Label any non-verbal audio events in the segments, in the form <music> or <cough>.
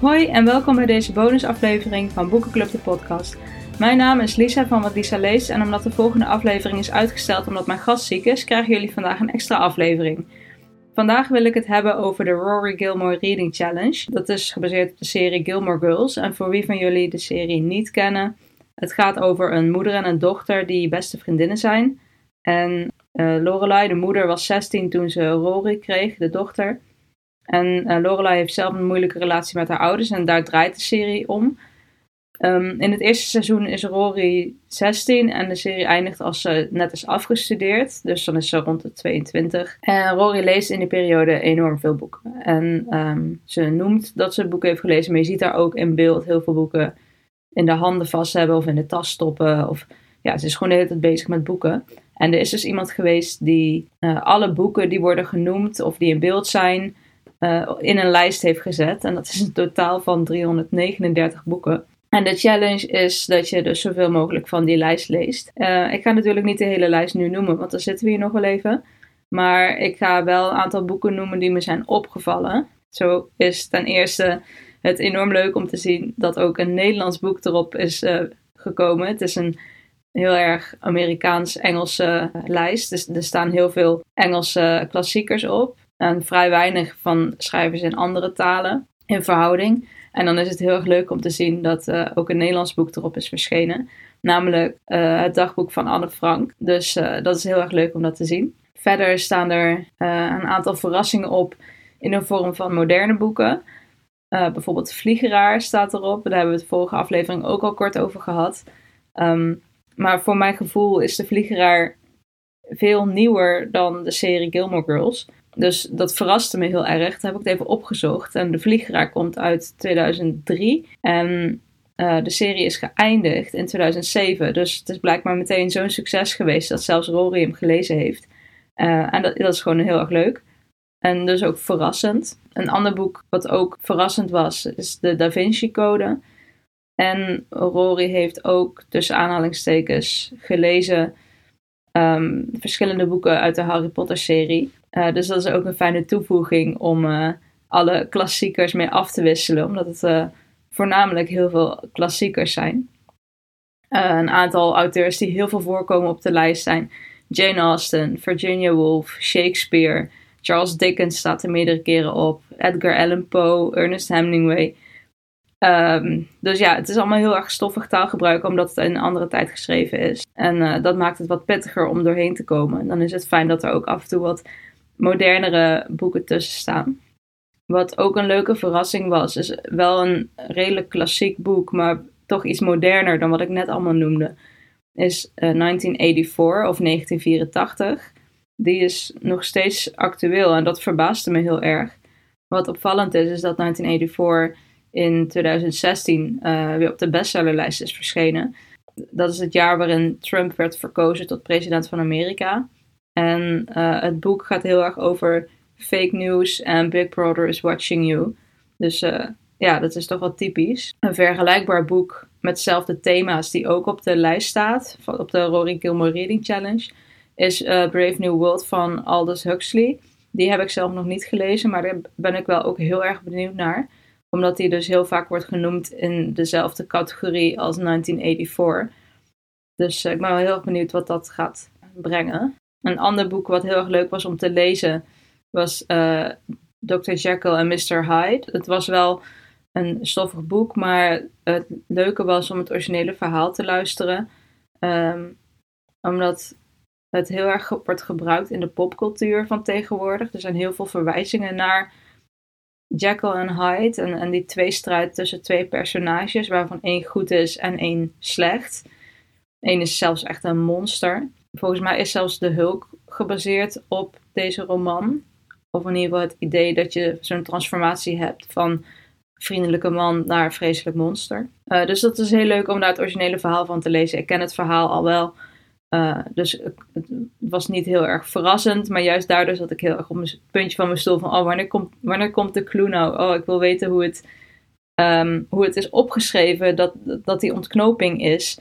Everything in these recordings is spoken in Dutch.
Hoi en welkom bij deze bonusaflevering van Boekenclub de podcast. Mijn naam is Lisa van Wat Lisa leest en omdat de volgende aflevering is uitgesteld omdat mijn gast ziek is, krijgen jullie vandaag een extra aflevering. Vandaag wil ik het hebben over de Rory Gilmore Reading Challenge. Dat is gebaseerd op de serie Gilmore Girls en voor wie van jullie de serie niet kennen, het gaat over een moeder en een dochter die beste vriendinnen zijn. En uh, Lorelai, de moeder, was 16 toen ze Rory kreeg, de dochter. En uh, Lorelai heeft zelf een moeilijke relatie met haar ouders en daar draait de serie om. Um, in het eerste seizoen is Rory 16 en de serie eindigt als ze net is afgestudeerd. Dus dan is ze rond de 22. En Rory leest in die periode enorm veel boeken. En um, ze noemt dat ze boeken heeft gelezen, maar je ziet daar ook in beeld heel veel boeken in de handen vast hebben of in de tas stoppen. Of ja, ze is gewoon de hele tijd bezig met boeken. En er is dus iemand geweest die uh, alle boeken die worden genoemd of die in beeld zijn, uh, in een lijst heeft gezet. En dat is een totaal van 339 boeken. En de challenge is dat je dus zoveel mogelijk van die lijst leest. Uh, ik ga natuurlijk niet de hele lijst nu noemen, want dan zitten we hier nog wel even. Maar ik ga wel een aantal boeken noemen die me zijn opgevallen. Zo is ten eerste het enorm leuk om te zien dat ook een Nederlands boek erop is uh, gekomen. Het is een heel erg Amerikaans-Engelse lijst. Dus er staan heel veel Engelse klassiekers op. En vrij weinig van schrijvers in andere talen in verhouding. En dan is het heel erg leuk om te zien dat uh, ook een Nederlands boek erop is verschenen. Namelijk uh, het dagboek van Anne Frank. Dus uh, dat is heel erg leuk om dat te zien. Verder staan er een aantal verrassingen op in de vorm van moderne boeken. bijvoorbeeld Vliegeraar staat erop. Daar hebben we het vorige aflevering ook al kort over gehad. Um, maar voor mijn gevoel is de Vliegeraar veel nieuwer dan de serie Gilmore Girls. Dus dat verraste me heel erg. Dat heb ik het even opgezocht. En De Vliegeraar komt uit 2003. En uh, de serie is geëindigd in 2007. Dus het is blijkbaar meteen zo'n succes geweest dat zelfs Rory hem gelezen heeft. Uh, en dat, is gewoon heel erg leuk. En dus ook verrassend. Een ander boek wat ook verrassend was, is de Da Vinci Code. En Rory heeft ook tussen aanhalingstekens gelezen um, verschillende boeken uit de Harry Potter serie. Uh, dus dat is ook een fijne toevoeging om uh, alle klassiekers mee af te wisselen, omdat het uh, voornamelijk heel veel klassiekers zijn. een aantal auteurs die heel veel voorkomen op de lijst zijn Jane Austen, Virginia Woolf, Shakespeare, Charles Dickens staat er meerdere keren op, Edgar Allan Poe, Ernest Hemingway. Um, dus ja, het is allemaal heel erg stoffig taalgebruik omdat het in een andere tijd geschreven is. En dat maakt het wat pittiger om doorheen te komen. Dan is het fijn dat er ook af en toe wat modernere boeken tussen staan. Wat ook een leuke verrassing was, is wel een redelijk klassiek boek, maar toch iets moderner dan wat ik net allemaal noemde. Is uh, 1984 of 1984. Die is nog steeds actueel en dat verbaasde me heel erg. Wat opvallend is, is dat 1984 in 2016 uh, weer op de bestsellerlijst is verschenen. Dat is het jaar waarin Trump werd verkozen tot president van Amerika. En uh, het boek gaat heel erg over fake news en Big Brother is watching you. Dus uh, ja, dat is toch wel typisch. Een vergelijkbaar boek met dezelfde thema's die ook op de lijst staat, op de Rory Gilmore Reading Challenge, is uh, Brave New World van Aldous Huxley. Die heb ik zelf nog niet gelezen, maar daar ben ik wel ook heel erg benieuwd naar omdat hij dus heel vaak wordt genoemd in dezelfde categorie als 1984. Dus ik ben wel heel erg benieuwd wat dat gaat brengen. Een ander boek wat heel erg leuk was om te lezen was eh, Dr. Jekyll en Mr. Hyde. Het was wel een stoffig boek, maar het leuke was om het originele verhaal te luisteren. Um, omdat het heel erg wordt gebruikt in de popcultuur van tegenwoordig. Er zijn heel veel verwijzingen naar Jekyll en Hyde. En, en die tweestrijd tussen twee personages, waarvan één goed is en één slecht. Eén is zelfs echt een monster. Volgens mij is zelfs de Hulk gebaseerd op deze roman. Of in ieder geval het idee dat je zo'n transformatie hebt van vriendelijke man naar vreselijk monster. Uh, dus dat is heel leuk om daar het originele verhaal van te lezen. Ik ken het verhaal al wel. Uh, dus het was niet heel erg verrassend, maar juist daardoor zat ik heel erg op het puntje van mijn stoel van, oh, wanneer komt, wanneer komt de clue nou? Oh, ik wil weten hoe het, um, hoe het is opgeschreven, dat, dat die ontknoping is.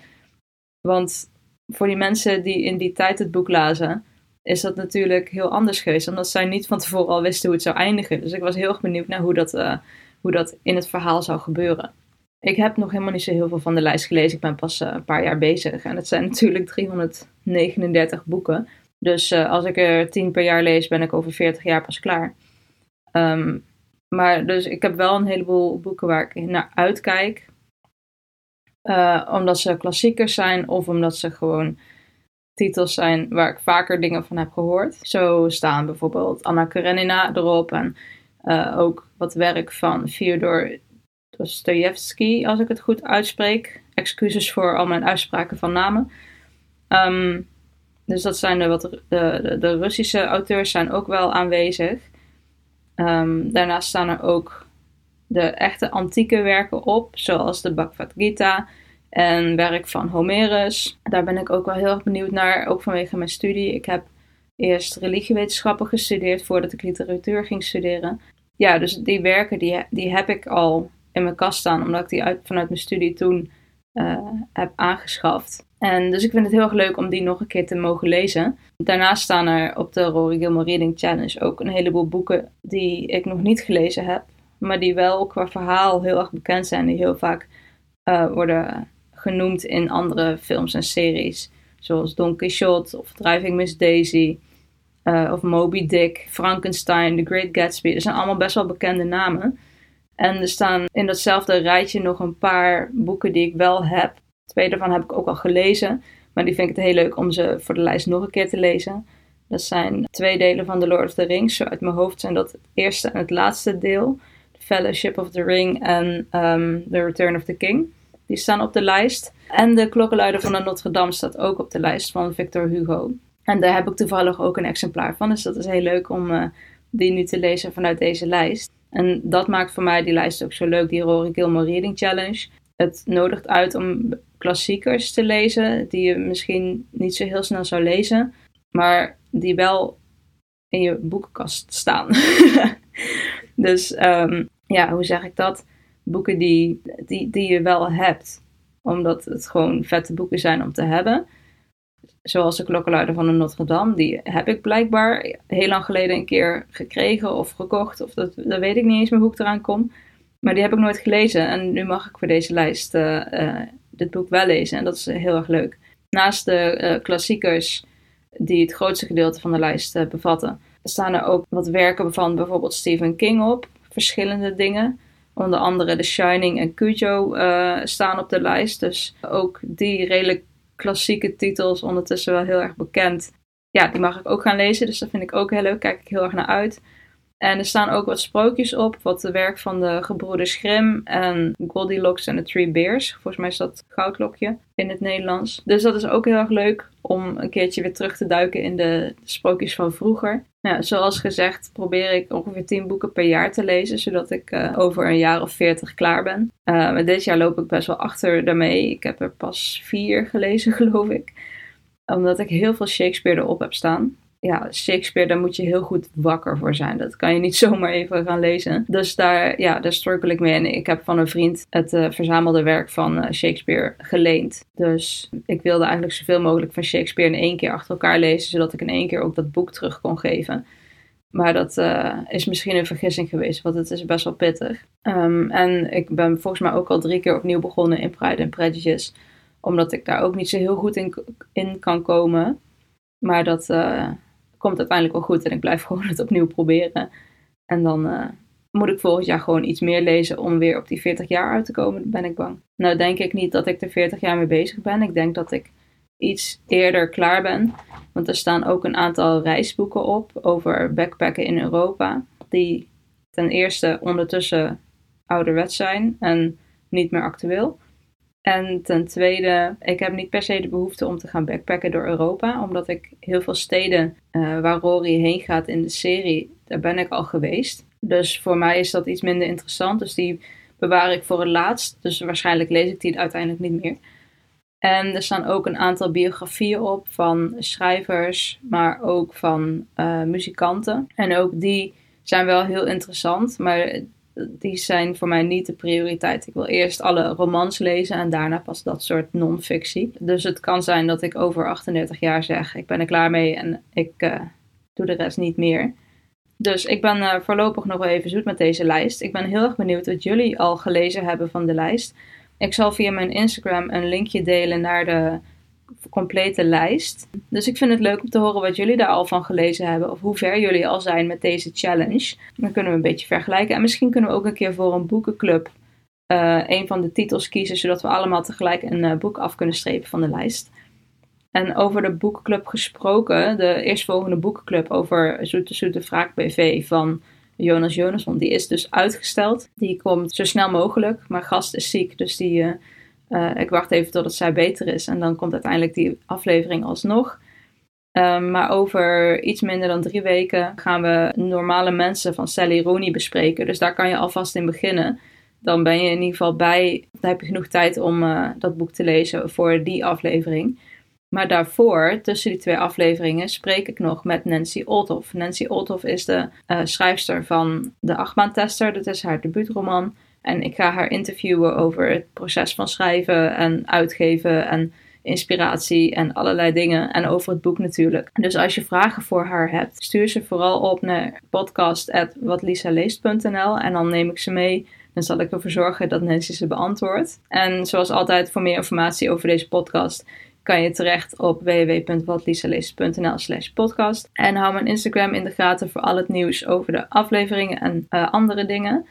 Want voor die mensen die in die tijd het boek lazen, is dat natuurlijk heel anders geweest, omdat zij niet van tevoren al wisten hoe het zou eindigen. Dus ik was heel erg benieuwd naar hoe dat, uh, hoe dat in het verhaal zou gebeuren. Ik heb nog helemaal niet zo heel veel van de lijst gelezen. Ik ben pas een paar jaar bezig. En het zijn <laughs> natuurlijk 339 boeken. Dus als ik er 10 per jaar lees, ben ik over 40 jaar pas klaar. Ehm, maar dus ik heb wel een heleboel boeken waar ik naar uitkijk. Uh, omdat ze klassiekers zijn of omdat ze gewoon titels zijn waar ik vaker dingen van heb gehoord. Zo staan bijvoorbeeld Anna Karenina erop en uh, ook wat werk van Fyodor Dostoevsky, als ik het goed uitspreek. Excuses voor al mijn uitspraken van namen. Um, dus dat zijn de, wat, de, de, Russische auteurs zijn ook wel aanwezig. Um, daarnaast staan er ook de echte antieke werken op, zoals de Bhagavad Gita en werk van Homerus. Daar ben ik ook wel heel erg benieuwd naar, ook vanwege mijn studie. Ik heb eerst religiewetenschappen gestudeerd voordat ik literatuur ging studeren. Ja, dus die werken die, die heb ik al in mijn kast staan, omdat ik die uit, vanuit mijn studie toen uh, heb aangeschaft. En dus ik vind het heel erg leuk om die nog een keer te mogen lezen. Daarnaast staan er op de Rory Gilmore Reading Challenge ook een heleboel boeken die ik nog niet gelezen heb. Maar die wel qua verhaal heel erg bekend zijn. Die heel vaak uh, worden genoemd in andere films en series. Zoals Don Quixote of Driving Miss Daisy. Uh, of Moby Dick, Frankenstein, The Great Gatsby. Dat zijn allemaal best wel bekende namen. En er staan in datzelfde rijtje nog een paar boeken die ik wel heb. Twee daarvan heb ik ook al gelezen. Maar die vind ik het heel leuk om ze voor de lijst nog een keer te lezen. Dat zijn twee delen van The Lord of the Rings. Zo uit mijn hoofd zijn dat het eerste en het laatste deel. Fellowship of the Ring en um, The Return of the King. Die staan op de lijst. En De Klokkenluider van de Notre Dame staat ook op de lijst van Victor Hugo. En daar heb ik toevallig ook een exemplaar van. Dus dat is heel leuk om uh, die nu te lezen vanuit deze lijst. En dat maakt voor mij die lijst ook zo leuk, die Rory Gilmore Reading Challenge. Het nodigt uit om klassiekers te lezen, die je misschien niet zo heel snel zou lezen, maar die wel in je boekenkast staan. <laughs> dus um, ja, hoe zeg ik dat? Boeken die, die, die je wel hebt, omdat het gewoon vette boeken zijn om te hebben. Zoals de klokkenluider van de Notre Dame, die heb ik blijkbaar heel lang geleden een keer gekregen of gekocht. Of dat, dat weet ik niet eens meer hoe ik eraan kom. Maar die heb ik nooit gelezen. En nu mag ik voor deze lijst uh, uh, dit boek wel lezen. En dat is heel erg leuk. Naast de uh, klassiekers, die het grootste gedeelte van de lijst bevatten, staan er ook wat werken van bijvoorbeeld Stephen King op. Verschillende dingen. Onder andere The Shining en Cujo staan op de lijst. Dus ook die redelijk klassieke titels, ondertussen wel heel erg bekend. Ja, die mag ik ook gaan lezen, dus dat vind ik ook heel leuk. Kijk ik heel erg naar uit. En er staan ook wat sprookjes op, wat de werk van de gebroeders Grimm en Goldilocks en the Three Bears. Volgens mij is dat Goudlokje in het Nederlands. Dus dat is ook heel erg leuk om een keertje weer terug te duiken in de sprookjes van vroeger. Nou, zoals gezegd probeer ik ongeveer 10 boeken per jaar te lezen, zodat ik uh, over een jaar of 40 klaar ben. Uh, dit jaar loop ik best wel achter daarmee. Ik heb er pas vier gelezen, <laughs> geloof ik. Omdat ik heel veel Shakespeare erop heb staan ja, Shakespeare, daar moet je heel goed wakker voor zijn. Dat kan je niet <laughs> zomaar even gaan lezen. Dus daar, ja, daar ik mee. En ik heb van een vriend het uh, verzamelde werk van uh, Shakespeare geleend. Dus ik wilde eigenlijk zoveel mogelijk van Shakespeare in één keer achter elkaar lezen, zodat ik in één keer ook dat boek terug kon geven. Maar dat uh, is misschien een vergissing geweest, want het is best wel pittig. Um, en ik ben volgens mij ook al drie keer opnieuw begonnen in Pride and Prejudice. Omdat ik daar ook niet zo heel goed in, in kan komen. Maar dat, komt uiteindelijk wel goed en ik blijf <laughs> gewoon het opnieuw proberen. En dan uh, moet ik volgend jaar gewoon iets meer lezen om weer op die 40 jaar uit te komen, ben ik bang. Nou denk ik niet dat ik er 40 jaar mee bezig ben. Ik denk dat ik iets eerder klaar ben. Want er staan ook een aantal reisboeken op over backpacken in Europa. Die ten eerste ondertussen ouderwet zijn en niet meer actueel. En ten tweede, ik heb niet per se de behoefte om te gaan backpacken door Europa, omdat ik heel veel steden uh, waar Rory heen gaat in de serie, daar ben ik al geweest. Dus voor mij is dat iets minder interessant. Dus die bewaar ik voor het laatst. Dus waarschijnlijk lees ik die uiteindelijk niet meer. En er staan ook een aantal biografieën op van schrijvers, maar ook van uh, muzikanten. En ook die zijn wel heel interessant, maar die zijn voor mij niet de prioriteit. Ik wil eerst alle romans lezen en daarna pas dat soort non-fictie. Dus het kan zijn dat ik over 38 jaar zeg: ik ben er klaar mee en ik uh, doe de rest niet meer. Dus ik ben uh, voorlopig nog wel even zoet met deze lijst. Ik ben heel erg benieuwd wat jullie al gelezen hebben van de lijst. Ik zal via mijn Instagram een linkje delen naar de complete lijst. Dus ik vind het leuk om te horen wat jullie daar al van gelezen hebben. Of hoe ver jullie al zijn met deze challenge. Dan kunnen we een beetje vergelijken. En misschien kunnen we ook een keer voor een boekenclub uh, een van de titels kiezen. Zodat we allemaal tegelijk een uh, boek af kunnen strepen van de lijst. En over de boekenclub gesproken. De eerstvolgende boekenclub over Zoete Zoete Vraag BV van Jonas Jonasson. Die is dus uitgesteld. Die komt zo snel mogelijk. Maar gast is ziek. Dus die... Uh, uh, ik wacht even totdat zij beter is en dan komt uiteindelijk die aflevering alsnog. Um, maar over iets minder dan drie weken gaan we normale mensen van Sally Rooney bespreken. Dus daar kan je alvast in beginnen. Dan ben je in ieder geval bij, dan heb je genoeg tijd om uh, dat boek te lezen voor die aflevering. Maar daarvoor, tussen die twee afleveringen, spreek ik nog met Nancy Olthoff. Nancy Olthoff is de uh, schrijfster van De Achtbaantester. Dat is haar debuutroman. En ik ga haar interviewen over het proces van schrijven en uitgeven en inspiratie en allerlei dingen. En over het boek natuurlijk. Dus als je vragen voor haar hebt, stuur ze vooral op naar podcast.watlisaleest.nl en dan neem ik ze mee. Dan zal ik ervoor zorgen dat Nancy ze beantwoordt. En zoals altijd, voor meer informatie over deze podcast kan je terecht op www.watlisaleest.nl slash podcast. En hou mijn Instagram in de gaten voor al het nieuws over de afleveringen en uh, andere dingen.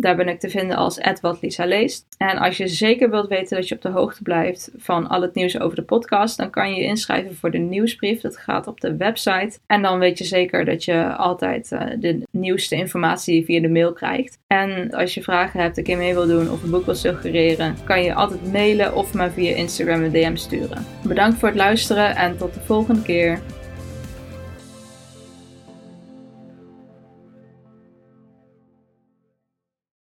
Daar ben ik te vinden als wat Lisa leest. En als je zeker wilt weten dat je op de hoogte blijft van al het nieuws over de podcast, dan kan je je inschrijven voor de nieuwsbrief. Dat gaat op de website. En dan weet je zeker dat je altijd uh, de nieuwste informatie via de mail krijgt. En als je vragen hebt, een keer mee wil doen of een boek wil suggereren, kan je altijd mailen of maar via Instagram een DM sturen. Bedankt voor het luisteren en tot de volgende keer.